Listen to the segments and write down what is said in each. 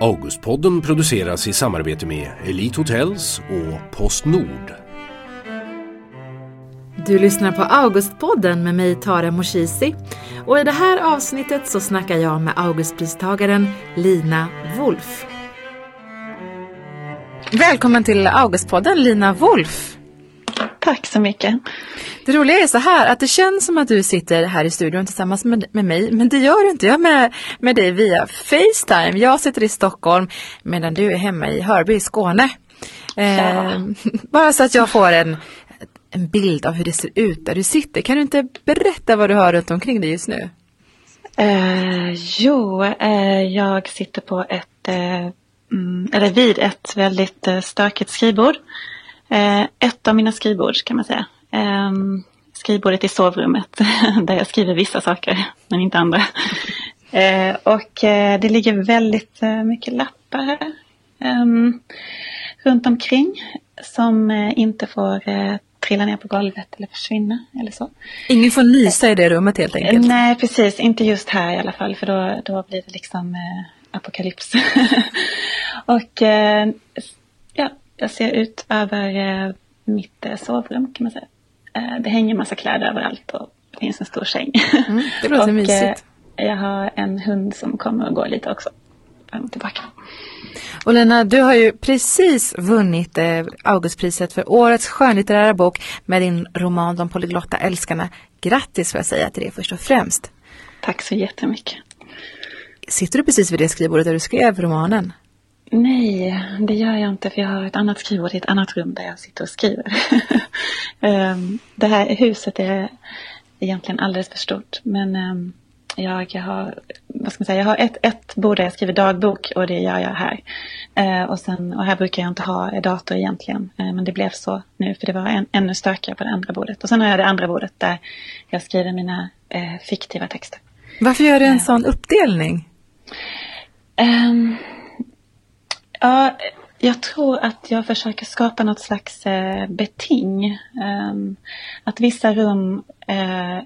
Augustpodden produceras i samarbete med Elite Hotels och Postnord. Du lyssnar på Augustpodden med mig Tara Moshisi och i det här avsnittet så snackar jag med Augustpristagaren Lina Wolf. Välkommen till Augustpodden Lina Wolf. Tack så mycket. Det roliga är så här att det känns som att du sitter här i studion tillsammans med, med mig men det gör du inte. Jag är med, med dig via Facetime. Jag sitter i Stockholm medan du är hemma i Hörby i Skåne. Eh, bara så att jag får en, en bild av hur det ser ut där du sitter. Kan du inte berätta vad du har runt omkring dig just nu? Eh, jo, eh, jag sitter på ett, eh, mm, eller vid ett väldigt eh, stökigt skrivbord. Eh, ett av mina skrivbord kan man säga. Eh, skrivbordet i sovrummet där jag skriver vissa saker men inte andra. Eh, och eh, det ligger väldigt eh, mycket lappar här ehm, runt omkring som eh, inte får eh, trilla ner på golvet eller försvinna eller så. Ingen får nysa i det rummet helt enkelt? Nej, precis. Inte just här i alla fall för då, då blir det liksom eh, apokalyps. och eh, ja, jag ser ut över eh, mitt eh, sovrum kan man säga. Eh, det hänger massa kläder överallt och det finns en stor säng. Mm, det låter och, mysigt. eh, jag har en hund som kommer och går lite också. Fram och tillbaka. Och Lena, du har ju precis vunnit eh, Augustpriset för årets skönlitterära bok med din roman De polyglotta älskarna. Grattis får jag säga till det först och främst. Tack så jättemycket. Sitter du precis vid det skrivbordet där du skrev romanen? Nej, det gör jag inte för jag har ett annat skrivbord i ett annat rum där jag sitter och skriver. Ehm, det här huset är egentligen alldeles för stort men ehm, jag har, vad ska man säga, jag har ett, ett bord där jag skriver dagbok och det gör jag här. Eh, och, sen, och här brukar jag inte ha dator egentligen men det blev så nu för det var en, ännu stökigare på det andra bordet. Och sen har jag det andra bordet där jag skriver mina eh, fiktiva texter. Varför gör du en sån uppdelning? Ehm, ja, jag tror att jag försöker skapa något slags eh, beting. Um, att vissa rum, eh,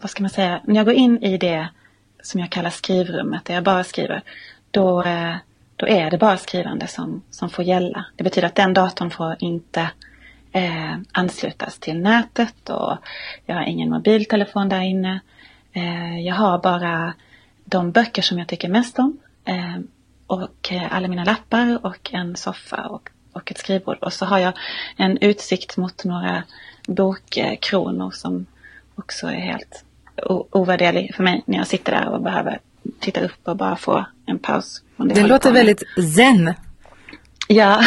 vad ska man säga, när jag går in i det som jag kallar skrivrummet, där jag bara skriver, då, eh, då är det bara skrivande som, som får gälla. Det betyder att den datorn får inte eh, anslutas till nätet och jag har ingen mobiltelefon där inne. Eh, jag har bara de böcker som jag tycker mest om. Ehm, och eh, alla mina lappar och en soffa och, och ett skrivbord. Och så har jag en utsikt mot några bokkronor som också är helt ovärderlig för mig när jag sitter där och behöver titta upp och bara få en paus. Det håller låter väldigt zen. Ja,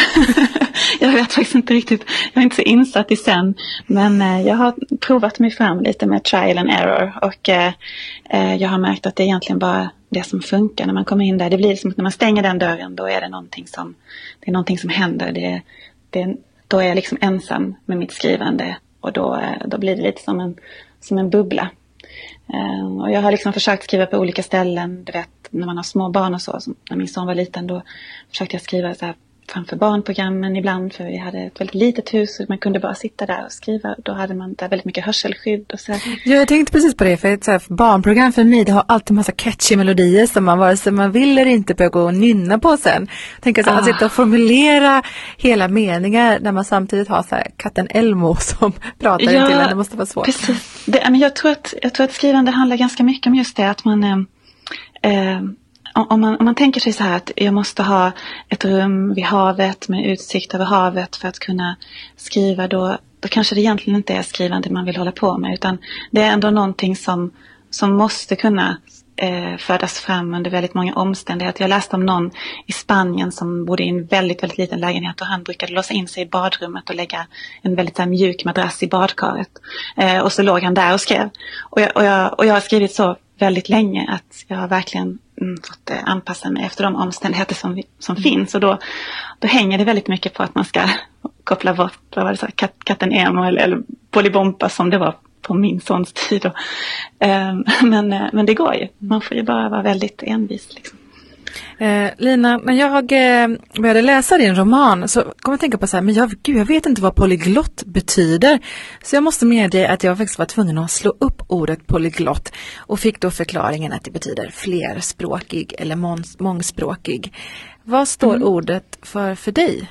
jag vet faktiskt inte riktigt. Jag är inte så insatt i sen. Men eh, jag har provat mig fram lite med trial and error. Och eh, jag har märkt att det egentligen bara det som funkar när man kommer in där. Det blir som att när man stänger den dörren då är det någonting som, det är någonting som händer. Det, det, då är jag liksom ensam med mitt skrivande. Och då, eh, då blir det lite som en, som en bubbla. Eh, och jag har liksom försökt skriva på olika ställen. Du vet, när man har små barn och så. Som när min son var liten då försökte jag skriva så här framför barnprogrammen ibland. För vi hade ett väldigt litet hus och man kunde bara sitta där och skriva. Då hade man där väldigt mycket hörselskydd och så. Ja, jag tänkte precis på det, för ett så här barnprogram för mig, det har alltid massa catchy melodier som man vare sig man vill eller inte behöver gå och nynna på sen. Tänk att, Ah. att sitta och formulera hela meningar när man samtidigt har så här katten Elmo som pratar Ja, till en, det måste vara svårt. Precis. Det, men jag, tror att, jag tror att skrivande handlar ganska mycket om just det att man eh, eh, om, man, om man tänker sig så här att jag måste ha ett rum vid havet med utsikt över havet för att kunna skriva då, då kanske det egentligen inte är skrivande man vill hålla på med utan det är ändå någonting som, som måste kunna eh, födas fram under väldigt många omständigheter. Jag läste om någon i Spanien som bodde i en väldigt, väldigt liten lägenhet och han brukade låsa in sig i badrummet och lägga en väldigt här, mjuk madrass i badkaret. Eh, och så låg han där och skrev. Och jag, och, jag, och jag har skrivit så väldigt länge att jag har verkligen mm, fått eh, anpassa mig efter de omständigheter som, som finns. Och då, då hänger det väldigt mycket på att man ska koppla bort vad var det, så, kat, katten Emo eller, eller Bolibompa som det var på min sons tid. Ehm, men, eh, men det går ju. Man får ju bara vara väldigt envis. Liksom. Eh, Lina, när jag eh, började läsa din roman så kom jag att tänka på så här, men jag, gud, jag vet inte vad polyglott betyder. Så jag måste medge att jag faktiskt var tvungen att slå upp ordet polyglott och fick då förklaringen att det betyder flerspråkig eller mång- mångspråkig. Vad står Mm. ordet för för dig?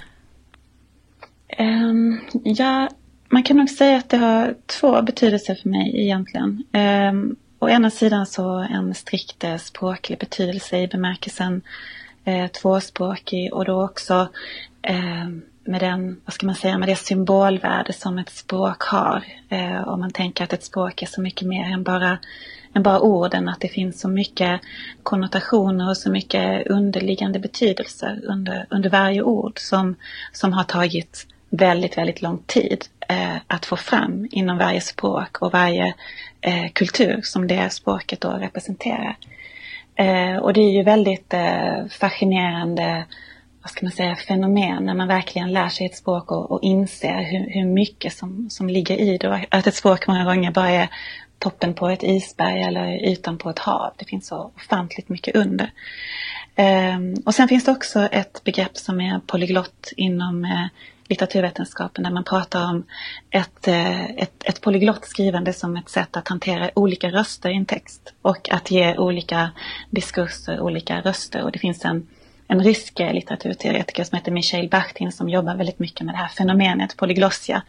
Ehm, ja, man kan nog säga att det har två betydelser för mig egentligen. Um, å ena sidan så en strikt eh, språklig betydelse i bemärkelsen eh, tvåspråkig och då också eh, med den, vad ska man säga, med det symbolvärde som ett språk har. Eh, om man tänker att ett språk är så mycket mer än bara, än bara orden, att det finns så mycket konnotationer och så mycket underliggande betydelser under, under varje ord som, som har tagit väldigt, väldigt lång tid eh, att få fram inom varje språk och varje eh, kultur som det språket då representerar. Eh, och det är ju väldigt eh, fascinerande vad ska man säga, fenomen när man verkligen lär sig ett språk och, och inser hur, hur mycket som, som ligger i det. Att ett språk många gånger bara är toppen på ett isberg eller ytan på ett hav. Det finns så ofantligt mycket under. Ehm, och sen finns det också ett begrepp som är polyglott inom eh, litteraturvetenskapen där man pratar om ett, eh, ett, ett polyglott skrivande som ett sätt att hantera olika röster i en text och att ge olika diskurser olika röster. Och det finns en, en rysk litteraturteoretiker som heter Michail Bachtin som jobbar väldigt mycket med det här fenomenet polyglossia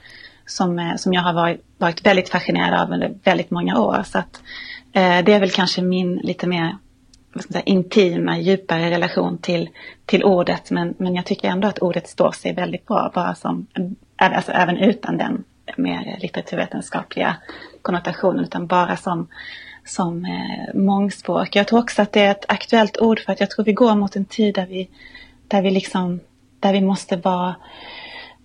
som, eh, som jag har varit, varit väldigt fascinerad av under väldigt många år. Så att, eh, det är väl kanske min lite mer säga, intima, djupare relation till, till ordet. Men, men jag tycker ändå att ordet står sig väldigt bra, bara som, alltså även utan den mer litteraturvetenskapliga konnotationen, utan bara som, som eh, mångspråk. Jag tror också att det är ett aktuellt ord för att jag tror vi går mot en tid där vi, där vi, liksom, där vi måste vara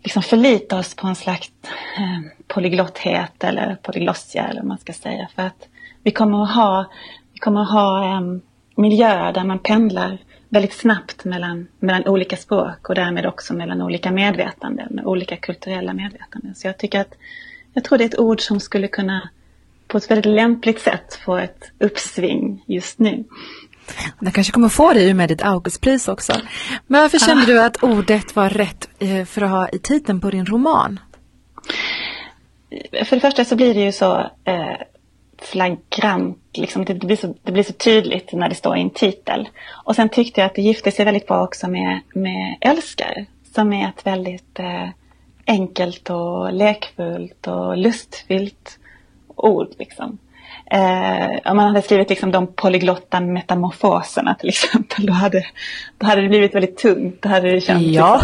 liksom förlita oss på en slags eh, polyglotthet eller polyglossia eller vad man ska säga. För att vi kommer att ha, vi kommer att ha eh, miljöer där man pendlar väldigt snabbt mellan, mellan olika språk och därmed också mellan olika medvetanden, olika kulturella medvetanden. Så jag tycker att jag tror det är ett ord som skulle kunna på ett väldigt lämpligt sätt få ett uppsving just nu. Det kanske kommer få det i och med ditt Augustpris också. Men varför kände du att ordet var rätt eh, för att ha i titeln på din roman? För det första så blir det ju så eh, flagrant, liksom, det, blir så, det blir så tydligt när det står i en titel. Och sen tyckte jag att det gifte sig väldigt bra också med, med älskar, som är ett väldigt eh, enkelt och lekfullt och lustfyllt ord. Liksom. Eh, om man hade skrivit liksom de polyglotta metamorfoserna till exempel, då hade, då hade det blivit väldigt tungt. Då hade det känts Ja.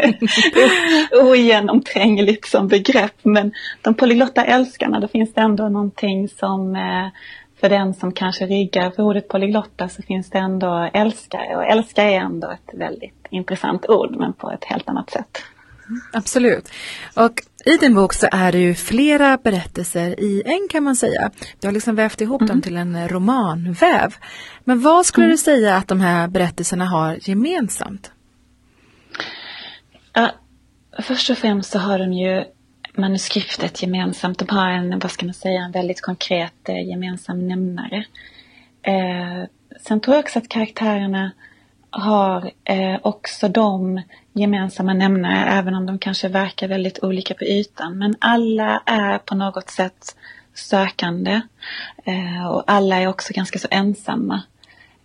liksom, ogenomträngligt som begrepp. Men de polyglotta älskarna, då finns det ändå någonting som eh, för den som kanske ryggar för ordet polyglotta så finns det ändå älskare. Och älskare är ändå ett väldigt intressant ord, men på ett helt annat sätt. Absolut. Och i din bok så är det ju flera berättelser i en kan man säga. Du har liksom vävt ihop dem till en romanväv. Men vad skulle du säga att de här berättelserna har gemensamt? Ja, först och främst så har de ju manuskriptet gemensamt. De har en, vad ska man säga, en väldigt konkret eh, gemensam nämnare. Eh, sen tror jag också att karaktärerna har eh, också de gemensamma nämnare, även om de kanske verkar väldigt olika på ytan. Men alla är på något sätt sökande eh, och alla är också ganska så ensamma.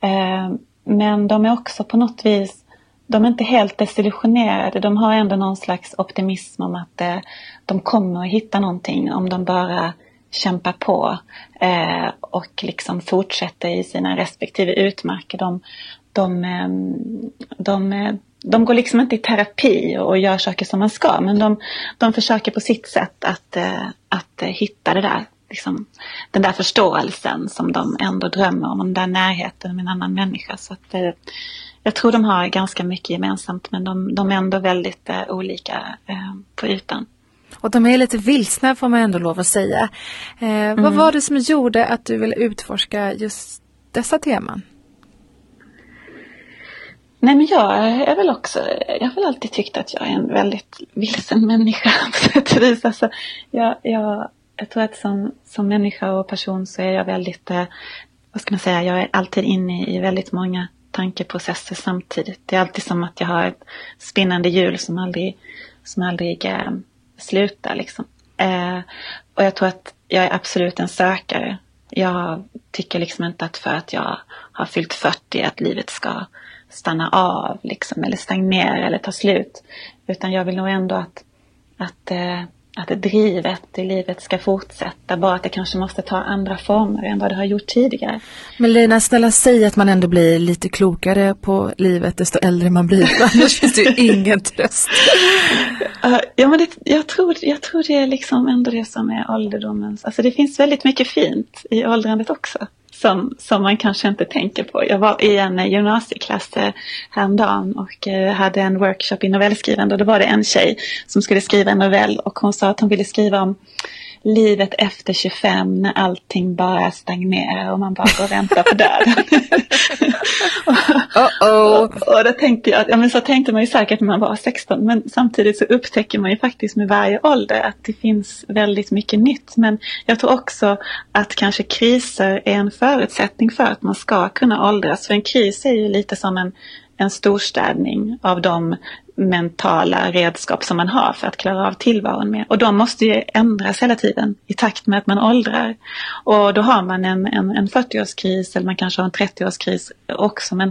Eh, men de är också på något vis de är inte helt desillusionerade. De har ändå någon slags optimism om att eh, de kommer att hitta någonting om de bara kämpar på eh, och liksom fortsätter i sina respektive utmarker. De, de, eh, de, eh, de går liksom inte i terapi och gör saker som man ska men de, de försöker på sitt sätt att, eh, att hitta det där, liksom, den där förståelsen som de ändå drömmer om, den där närheten med en annan människa. Så att, jag tror de har ganska mycket gemensamt men de, de är ändå väldigt olika på ytan. Och de är lite vilsna får man ändå lov att säga. Eh, Vad var det som gjorde att du ville utforska just dessa teman? Nej men jag är väl också, jag har väl alltid tyckt att jag är en väldigt vilsen människa på sätt och vis. Alltså, jag, jag, jag tror att som, som människa och person så är jag väldigt, eh, vad ska man säga, jag är alltid inne i väldigt många tankeprocesser samtidigt. Det är alltid som att jag har ett spinnande hjul som aldrig, som aldrig eh, slutar. Liksom. Eh, och jag tror att jag är absolut en sökare. Jag tycker liksom inte att för att jag har fyllt 40 att livet ska stanna av liksom, eller stagnera eller ta slut. Utan jag vill nog ändå att, att eh, att drivet i livet ska fortsätta, bara att det kanske måste ta andra former än vad det har gjort tidigare. Men Lina, snälla säg att man ändå blir lite klokare på livet desto äldre man blir, annars finns det ju ingen tröst. ja, men det, jag, tror, jag tror det är liksom ändå det som är ålderdomens, alltså det finns väldigt mycket fint i åldrandet också som, som man kanske inte tänker på. Jag var i en gymnasieklass eh, häromdagen och eh, hade en workshop i novellskrivande och då var det en tjej som skulle skriva en novell och hon sa att hon ville skriva om livet efter 25 när allting bara stagnerar och man bara går och väntar på döden. uh -oh. och, och då tänkte jag, ja men så tänkte man ju säkert när man var 16 men samtidigt så upptäcker man ju faktiskt med varje ålder att det finns väldigt mycket nytt. Men jag tror också att kanske kriser är en förutsättning för att man ska kunna åldras. För en kris är ju lite som en en storstädning av de mentala redskap som man har för att klara av tillvaron med. Och de måste ju ändras hela tiden i takt med att man åldrar. Och då har man en, en, en 40-årskris eller man kanske har en 30-årskris också. Men,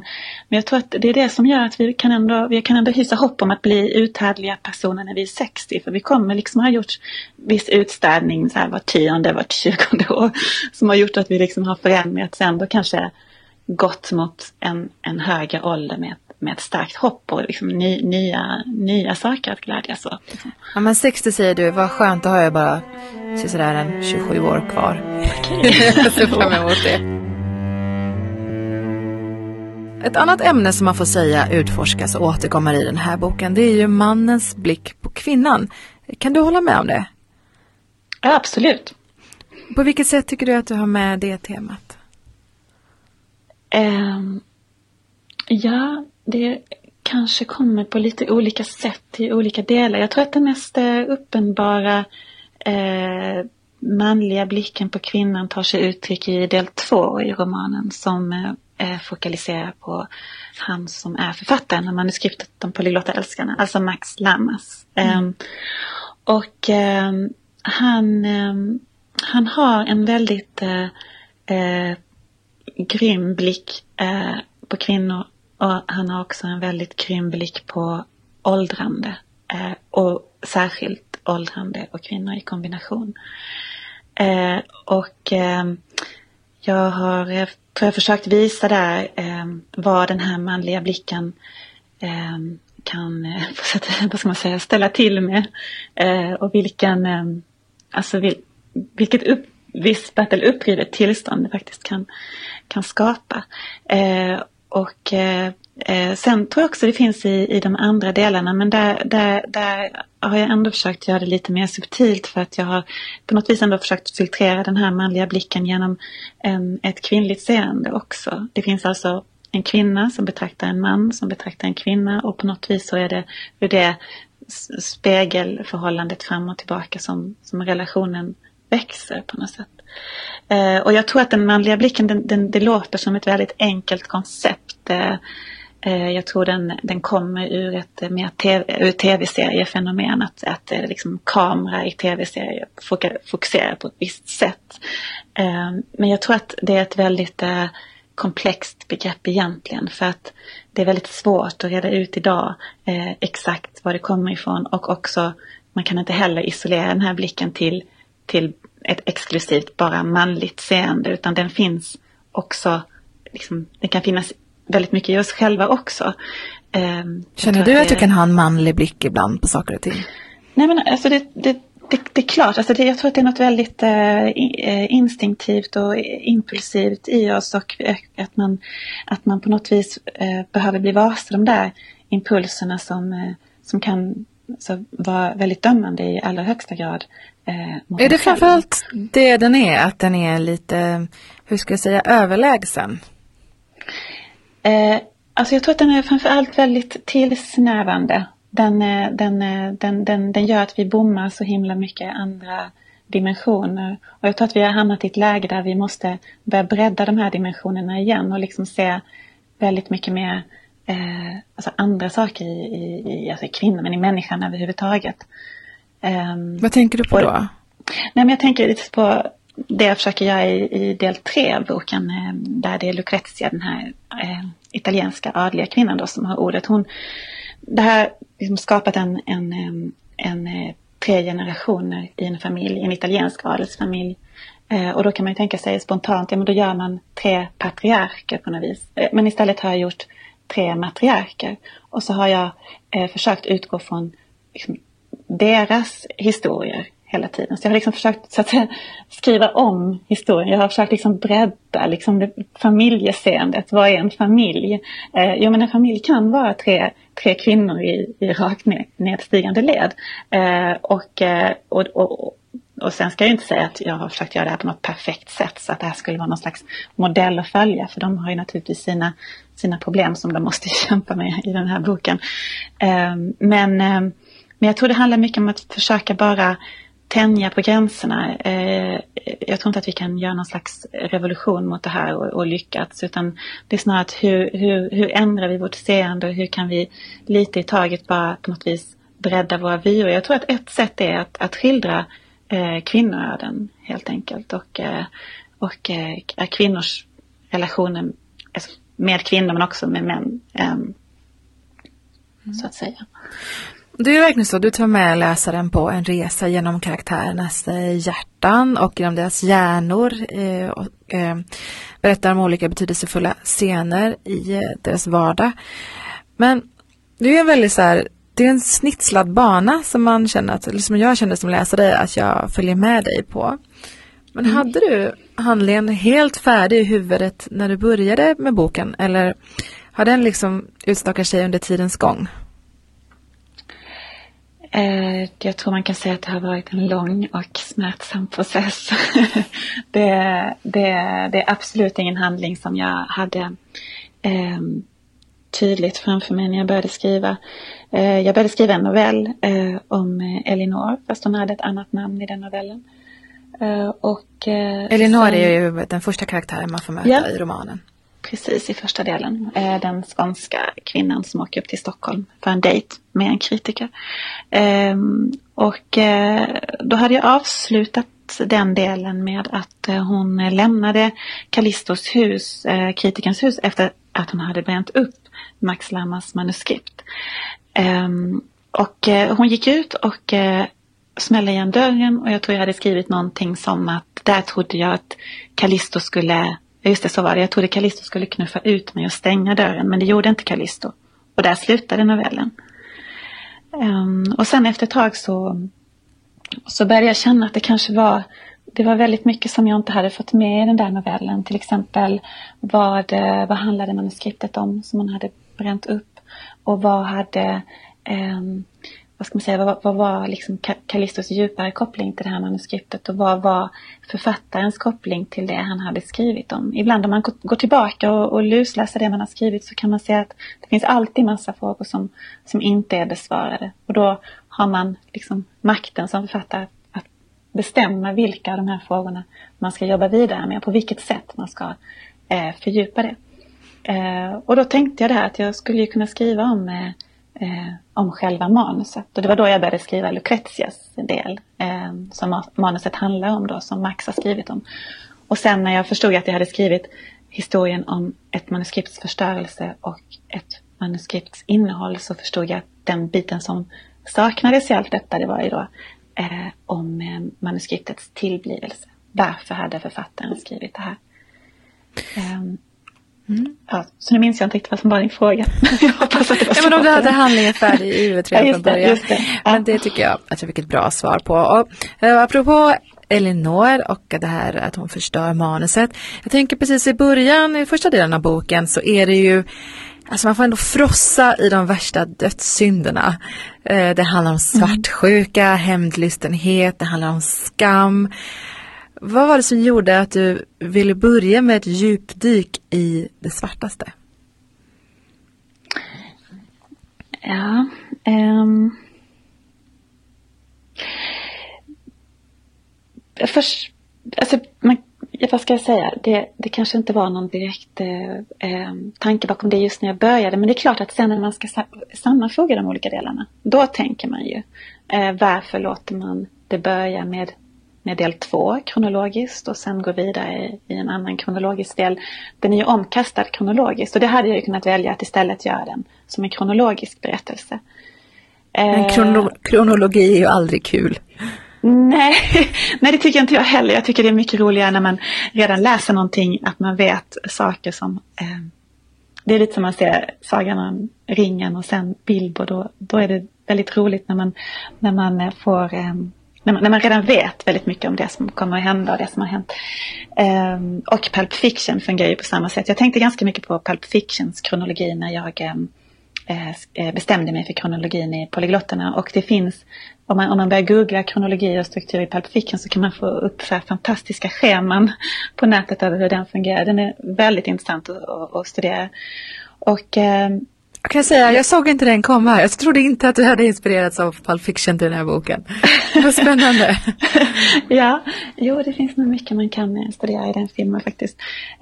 men jag tror att det är det som gör att vi kan ändå, vi kan ändå hysa hopp om att bli uthärdliga personer när vi är 60. För vi kommer liksom ha gjort viss utstädning så här var tionde, vart tjugonde år. Som har gjort att vi liksom har förändrats ändå kanske gått mot en, en högre ålder med, med ett starkt hopp och liksom ny, nya, nya saker att glädjas åt. Ja men 60 säger du, vad skönt, då har jag bara sådär en 27 år kvar. jag ser fram emot det. Ett annat ämne som man får säga utforskas och återkommer i den här boken det är ju mannens blick på kvinnan. Kan du hålla med om det? Ja, absolut. På vilket sätt tycker du att du har med det temat? Um, ja, det kanske kommer på lite olika sätt i olika delar. Jag tror att den mest eh, uppenbara eh, manliga blicken på kvinnan tar sig uttryck i del två i romanen som eh, fokaliserar på han som är författaren av manuskriptet De polyglotta älskarna, alltså Max Lamas. Mm. Um, och um, han, um, han har en väldigt uh, uh, grym blick eh, på kvinnor och han har också en väldigt grym blick på åldrande eh, och särskilt åldrande och kvinnor i kombination. Eh, och eh, jag har jag tror jag försökt visa där eh, vad den här manliga blicken eh, kan eh, vad ska man säga, ställa till med eh, och vilken, eh, alltså vil, vilket upp, vispat eller upprivet tillstånd faktiskt kan, kan skapa. Eh, och eh, eh, sen tror jag också det finns i, i de andra delarna men där, där, där har jag ändå försökt göra det lite mer subtilt för att jag har på något vis ändå försökt filtrera den här manliga blicken genom en, ett kvinnligt seende också. Det finns alltså en kvinna som betraktar en man som betraktar en kvinna och på något vis så är det hur det spegelförhållandet fram och tillbaka som, som relationen växer på något sätt. Eh, och jag tror att den manliga blicken, den, den, det låter som ett väldigt enkelt koncept. Eh, eh jag tror den, den kommer ur ett eh, mer TV, tv-seriefenomen. Att, att eh, liksom kamera i tv-serier fokuserar på ett visst sätt. Eh, men jag tror att det är ett väldigt komplext begrepp egentligen. För att det är väldigt svårt att reda ut idag exakt var det kommer ifrån. Och också, man kan inte heller isolera den här blicken till till ett exklusivt bara manligt seende utan den finns också, liksom, den kan finnas väldigt mycket i oss själva också. Um, Känner du att du kan ha en manlig blick ibland på saker och ting? Nej men alltså det, det, det, det är klart, alltså det, jag tror att det är något väldigt uh, instinktivt och impulsivt i oss och att man, att man på något vis uh, behöver bli varse de där impulserna som, uh, som kan så vara väldigt dömande i allra högsta grad. Eh, är det framförallt det den är, att den är lite, hur ska jag säga, överlägsen? Eh, alltså jag tror att den är framförallt väldigt tillsnävande. Den, eh, den, eh, den, den, den gör att vi bommar så himla mycket andra dimensioner. Och jag tror att vi har hamnat i ett läge där vi måste börja bredda de här dimensionerna igen och liksom se väldigt mycket mer eh, alltså andra saker i, i, i alltså kvinnor, men i människan överhuvudtaget. Um, Vad tänker du på då? nej, men jag tänker lite på det jag försöker göra i, i del tre av boken, eh, där det är Lucrezia, den här eh, italienska adliga kvinnan då som har ordet. Hon, det här har liksom skapat en, en, en, en eh, tre generationer i en familj, en italiensk adelsfamilj. Eh, och då kan man ju tänka sig spontant, ja men då gör man tre patriarker på något vis. Eh, men istället har jag gjort tre matriarker. Och så har jag eh, försökt utgå från liksom, deras historier hela tiden. Så jag har liksom försökt så att säga, skriva om historien. Jag har försökt liksom bredda liksom, det, familjeseendet. Vad är en familj? Eh, jo men en familj kan vara tre, tre kvinnor i, i rakt ned, nedstigande led. Eh, och, eh, och, och, och sen ska jag inte säga att jag har försökt göra det här på något perfekt sätt så att det här skulle vara någon slags modell att följa för de har ju naturligtvis sina, sina problem som de måste kämpa med i den här boken. Ehm, men, ehm, men jag tror det handlar mycket om att försöka bara tänja på gränserna. Ehm, jag tror inte att vi kan göra någon slags revolution mot det här och, och lyckats utan det är snarare att hur, hur, hur ändrar vi vårt seende och hur kan vi lite i taget bara på något vis bredda våra vyer. Jag tror att ett sätt är att, att skildra eh, kvinnoöden helt enkelt och, eh, och eh, kvinnors relationer alltså, med kvinnor men också med män. Eh, mm. Så att säga. Det är verkligen så, du tar med läsaren på en resa genom karaktärernas eh, hjärtan och genom deras hjärnor eh, och eh, berättar om olika betydelsefulla scener i deras vardag. Men det är en väldigt så här, det är en snitslad bana som man känner att, eller som jag känner som läsare att jag följer med dig på. Men mm. hade du handlingen helt färdig i huvudet när du började med boken eller har den liksom utstakat sig under tidens gång? Eh, jag tror man kan säga att det har varit en lång och smärtsam process. det, det, det är absolut ingen handling som jag hade eh, tydligt framför mig när jag började skriva. Eh, jag började skriva en novell eh, om Elinor, fast hon hade ett annat namn i den novellen. Eh, och, eh, Elinor sen, är ju den första karaktären man får möta ja, i romanen. Precis, i första delen. Eh, den skånska kvinnan som åker upp till Stockholm för en dejt med en kritiker. Ehm, och eh, då hade jag avslutat den delen med att eh, hon lämnade Callistos hus, kritikerns hus, efter att hon hade bränt upp Max Lammas manuskript. Ehm, och eh, hon gick ut och eh, smällde igen dörren och jag tror jag hade skrivit någonting som att där trodde jag att Callisto skulle Just det, så var det. Jag trodde Callisto skulle knuffa ut mig och stänga dörren, men det gjorde inte Callisto. Och där slutade novellen. Ehm, och sen efter ett tag så, så började jag känna att det kanske var det var väldigt mycket som jag inte hade fått med i den där novellen. Till exempel vad, eh, vad handlade manuskriptet om som man hade bränt upp? Och vad hade eh, vad ska man säga, vad, vad var liksom Callistos djupare koppling till det här manuskriptet och vad var författarens koppling till det han hade skrivit om. Ibland om man går tillbaka och, och lusläser det man har skrivit så kan man se att det finns alltid massa frågor som, som inte är besvarade. Och då har man liksom makten som författare bestämma vilka av de här frågorna man ska jobba vidare med och på vilket sätt man ska eh, fördjupa det. Eh, och då tänkte jag det här att jag skulle kunna skriva om eh, eh, om själva manuset. Och det var då jag började skriva Lucretias del eh, som manuset handlar om då, som Max har skrivit om. Och sen när jag förstod att jag hade skrivit historien om ett manuskripts förstörelse och ett manuskripts innehåll så förstod jag att den biten som saknades i allt detta det var ju då eh, om eh, manuskriptets tillblivelse. Varför hade författaren skrivit det här? Um, Mm. Ja, så nu minns jag inte riktigt vad som var din fråga. jag hoppas att det var ja, men om du hade handlingen färdig i huvudet redan från början. Det, det. Ja. Men det tycker jag att jag fick ett bra svar på. Och, uh, apropå Elinor och det här att hon förstör manuset. Jag tänker precis i början, i första delen av boken så är det ju Alltså man får ändå frossa i de värsta dödssynderna. Eh, det handlar om mm. svartsjuka, hämndlystenhet, det handlar om skam. Vad var det som gjorde att du ville börja med ett djupdyk i det svartaste? Ja, um, först, alltså, man, vad ska jag säga, det, det kanske inte var någon direkt eh, eh, tanke bakom det just när jag började. Men det är klart att sen när man ska sammanfoga de olika delarna, då tänker man ju eh, varför låter man det börja med, med del två kronologiskt och sen gå vidare i, i en annan kronologisk del. Den är ju omkastad kronologiskt och det hade jag ju kunnat välja att istället göra den som en kronologisk berättelse. Men krono kronologi är ju aldrig kul. Nej, nej, det tycker inte jag heller. Jag tycker det är mycket roligare när man redan läser någonting, att man vet saker som... Eh, det är lite som man ser Sagan om ringen och sen Bilbo. Då, då är det väldigt roligt när man, när man eh, får... Eh, när man, när man, redan vet väldigt mycket om det som kommer att hända och det som har hänt. Eh, och Pulp Fiction fungerar ju på samma sätt. Jag tänkte ganska mycket på Pulp Fictions kronologi när jag eh, bestämde mig för kronologin i polyglotterna. Och det finns om man, om man börjar googla kronologi och struktur i Pulp Fiction så kan man få upp så fantastiska scheman på nätet över hur den fungerar. Den är väldigt intressant att, att, att studera. Och, eh, jag kan säga, jag såg inte den komma. Jag trodde inte att du hade inspirerats av Pulp Fiction till den här boken. Vad spännande. ja, jo det finns nog mycket man kan studera i den filmen faktiskt.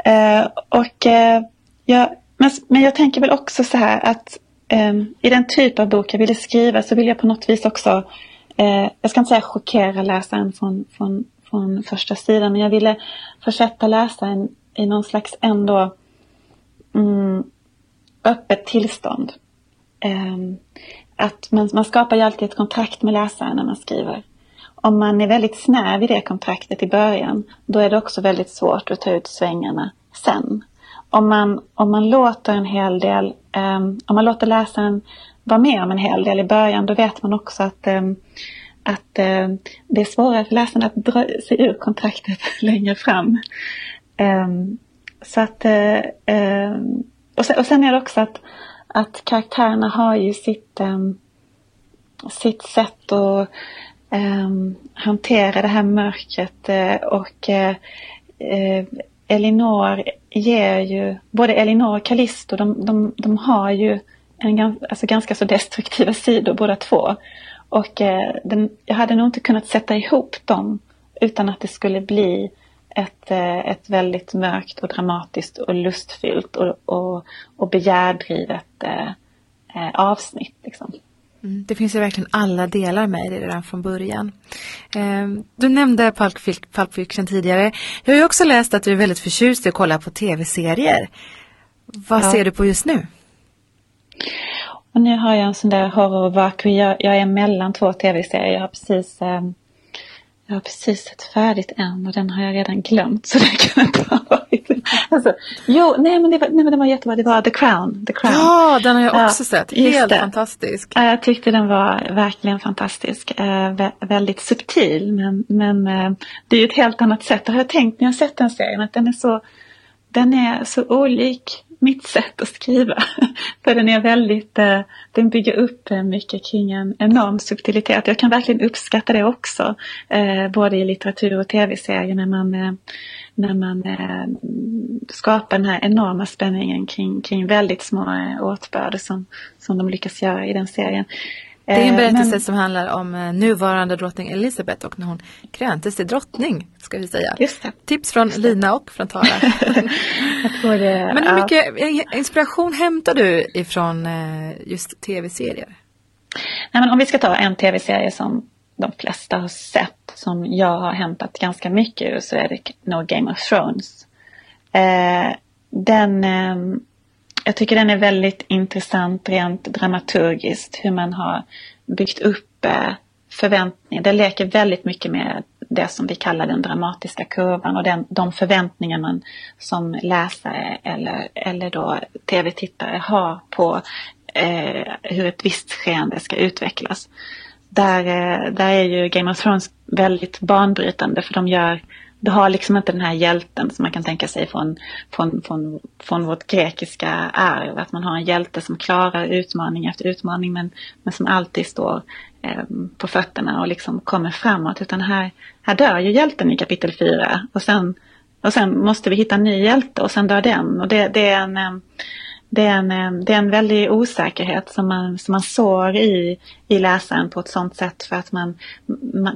Eh, och, eh, ja, men, men jag tänker väl också så här att eh, Ehm, i den typ av bok jag ville skriva så vill jag på något vis också eh, jag ska inte säga chockera läsaren från, från, från första sidan, men jag ville försätta läsaren i någon slags ändå mm, öppet tillstånd. Eh, att man, man skapar ju alltid ett kontrakt med läsaren när man skriver. Om man är väldigt snäv i det kontraktet i början, då är det också väldigt svårt att ta ut svängarna sen. Om man, om man låter en hel del, Ehm, om man låter läsaren vara med om en hel del i början, då vet man också att, ehm, att ehm, det är svårare för läsaren att dra sig ur kontraktet längre fram. Så att, eh, och sen, och sen är det också att, att karaktärerna har ju sitt, sitt sätt att hantera det här mörkret eh, och eh, Elinor ger ju, både Elinor och Callisto, de, de, de har ju en alltså ganska så destruktiva sidor båda två. Och eh, den, jag hade nog inte kunnat sätta ihop dem utan att det skulle bli ett, eh, ett väldigt mörkt och dramatiskt och lustfyllt och, och, och begärdrivet eh, eh avsnitt. Liksom. Mm, det finns ju verkligen alla delar med det redan från början. Eh, du nämnde Pulp Fiction tidigare. Jag har ju också läst att du är väldigt förtjust i att kolla på tv-serier. Vad ja. ser du på just nu? Och nu har jag en sån där horrorvaku. Jag, jag är mellan två tv-serier. Jag har precis eh, jag har precis sett färdigt en och den har jag redan glömt så det kan inte ha varit. Alltså, jo, nej men, det var, nej men den var jättebra. Det var The Crown. The Crown. Ja, den har jag också ja, sett. Helt fantastisk. Ja, jag tyckte den var verkligen fantastisk. Vä väldigt subtil men, men eh, det är ju ett helt annat sätt. Det har jag tänkt när jag sett den serien att den är så, den är så olik mitt sätt att skriva. För den är väldigt, eh, den bygger upp eh, mycket kring en enorm subtilitet. Jag kan verkligen uppskatta det också. Eh, både i litteratur och tv-serier när man, när man skapar den här enorma spänningen kring, kring väldigt små åtbörder som, som de lyckas göra i den serien. Det är en berättelse men... som handlar om nuvarande drottning Elizabeth och när hon kröntes till drottning. Ska vi säga. Tips från Lina och från Tara. det, Men hur mycket ja. inspiration hämtar du ifrån eh, just tv-serier? Nej, men om vi ska ta en tv-serie som de flesta har sett som jag har hämtat ganska mycket ur så är det No Game of Thrones. Eh, den, eh, jag tycker den är väldigt intressant rent dramaturgiskt hur man har byggt upp eh, förväntningar. Det leker väldigt mycket med det som vi kallar den dramatiska kurvan och den, de förväntningar man som läsare eller, eller då tv-tittare har på eh, hur ett visst skeende ska utvecklas. Där, eh, där är ju Game of Thrones väldigt banbrytande för de gör du har liksom inte den här hjälten som man kan tänka sig från, från, från, från vårt grekiska arv. Att man har en hjälte som klarar utmaning efter utmaning men, men som alltid står eh, på fötterna och liksom kommer framåt. Utan här, här dör ju hjälten i kapitel 4 och sen, och sen måste vi hitta en ny hjälte och sen dör den. Och det, det är en eh, det är, en, eh, det är en väldig osäkerhet som man, som man sår i, i läsaren på ett sånt sätt för att man,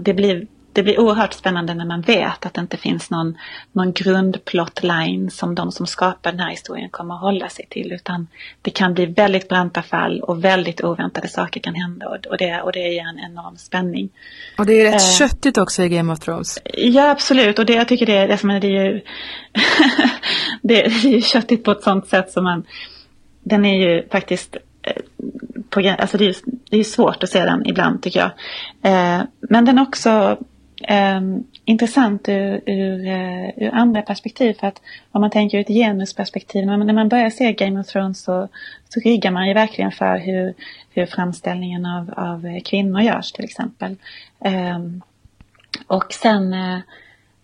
det blir det blir oerhört spännande när man vet att det inte finns någon, någon grundplotline som de som skapar den här historien kommer att hålla sig till. Utan det kan bli väldigt branta fall och väldigt oväntade saker kan hända och, det, och det ger en enorm spänning. Och det är rätt eh, köttigt också i Game of Thrones. Ja absolut och det, jag tycker det, det, det är ju det, är ju köttigt på ett sånt sätt som man den är ju faktiskt eh, på, alltså det är, det är svårt att se den ibland tycker jag. Eh, men den är också Ehm, intressant ur, ur, eh, ur, andra perspektiv. För att om man tänker ur ett genusperspektiv, när man, när man börjar se Game of Thrones så, så ryggar man ju verkligen för hur, hur framställningen av, av kvinnor görs till exempel. Um, och sen eh,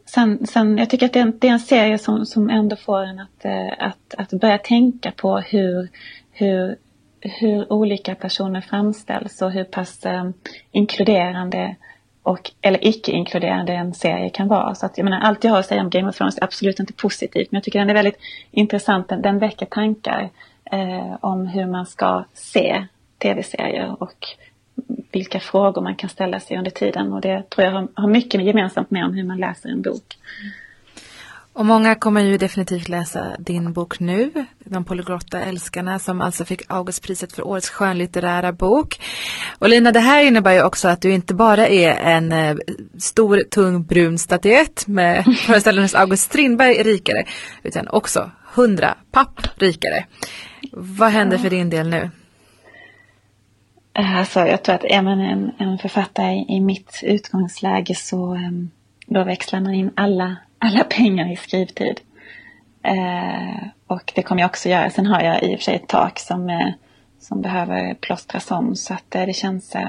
Sen, sen, jag tycker att det är en, det är en serie som, som ändå får en att, eh, att, att börja tänka på hur, hur hur olika personer framställs och hur pass eh, inkluderande och, eller icke-inkluderande en serie kan vara. Så att, jag menar, allt jag har att säga om Game of Thrones är absolut inte positivt men jag tycker den är väldigt intressant. Den, den väcker tankar eh, om hur man ska se tv-serier och vilka frågor man kan ställa sig under tiden. Och det tror jag har, har mycket gemensamt med om hur man läser en bok. Mm. Och många kommer ju definitivt läsa din bok nu, De polyglotta älskarna, som alltså fick Augustpriset för årets skönlitterära bok. Och Lina, det här innebär ju också att du inte bara är en eh, stor, tung, brun statyett med föreställningens August Strindberg rikare, utan också hundra papp rikare. Vad händer för din del nu? Alltså, jag tror att är man en, en författare i mitt utgångsläge så um, då växlar man in alla alla pengar i skrivtid. Eh, och det kommer jag också göra. Sen har jag i och för sig ett tak som, eh, som behöver plåstras om så att eh, det känns eh,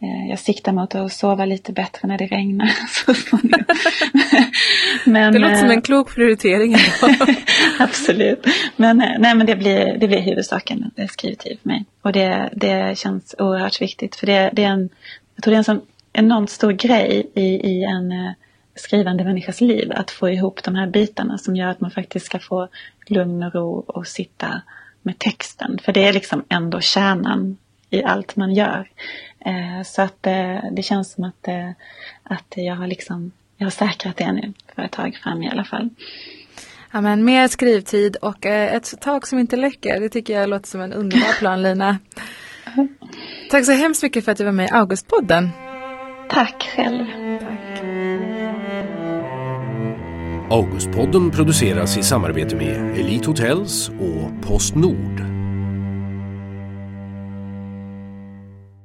eh, jag siktar mot att sova lite bättre när det regnar. men, det låter som en eh, klok prioritering. absolut. Men, nej, men det, blir, det blir huvudsaken, skrivtid för mig. Och det, det känns oerhört viktigt. För det, det är en, jag tror det är en sån enormt stor grej i, i en skrivande människas liv. Att få ihop de här bitarna som gör att man faktiskt ska få lugn och ro och sitta med texten. För det är liksom ändå kärnan i allt man gör. Eh, så att eh, det känns som att, eh, att jag har liksom jag har säkrat det nu för ett tag fram i alla fall. Ja, men mer skrivtid och ett tak som inte läcker. Det tycker jag låter som en underbar plan Lina. Tack så hemskt mycket för att du var med i Augustpodden. Tack själv. Tack. Augustpodden produceras i samarbete med Elite Hotels och Postnord.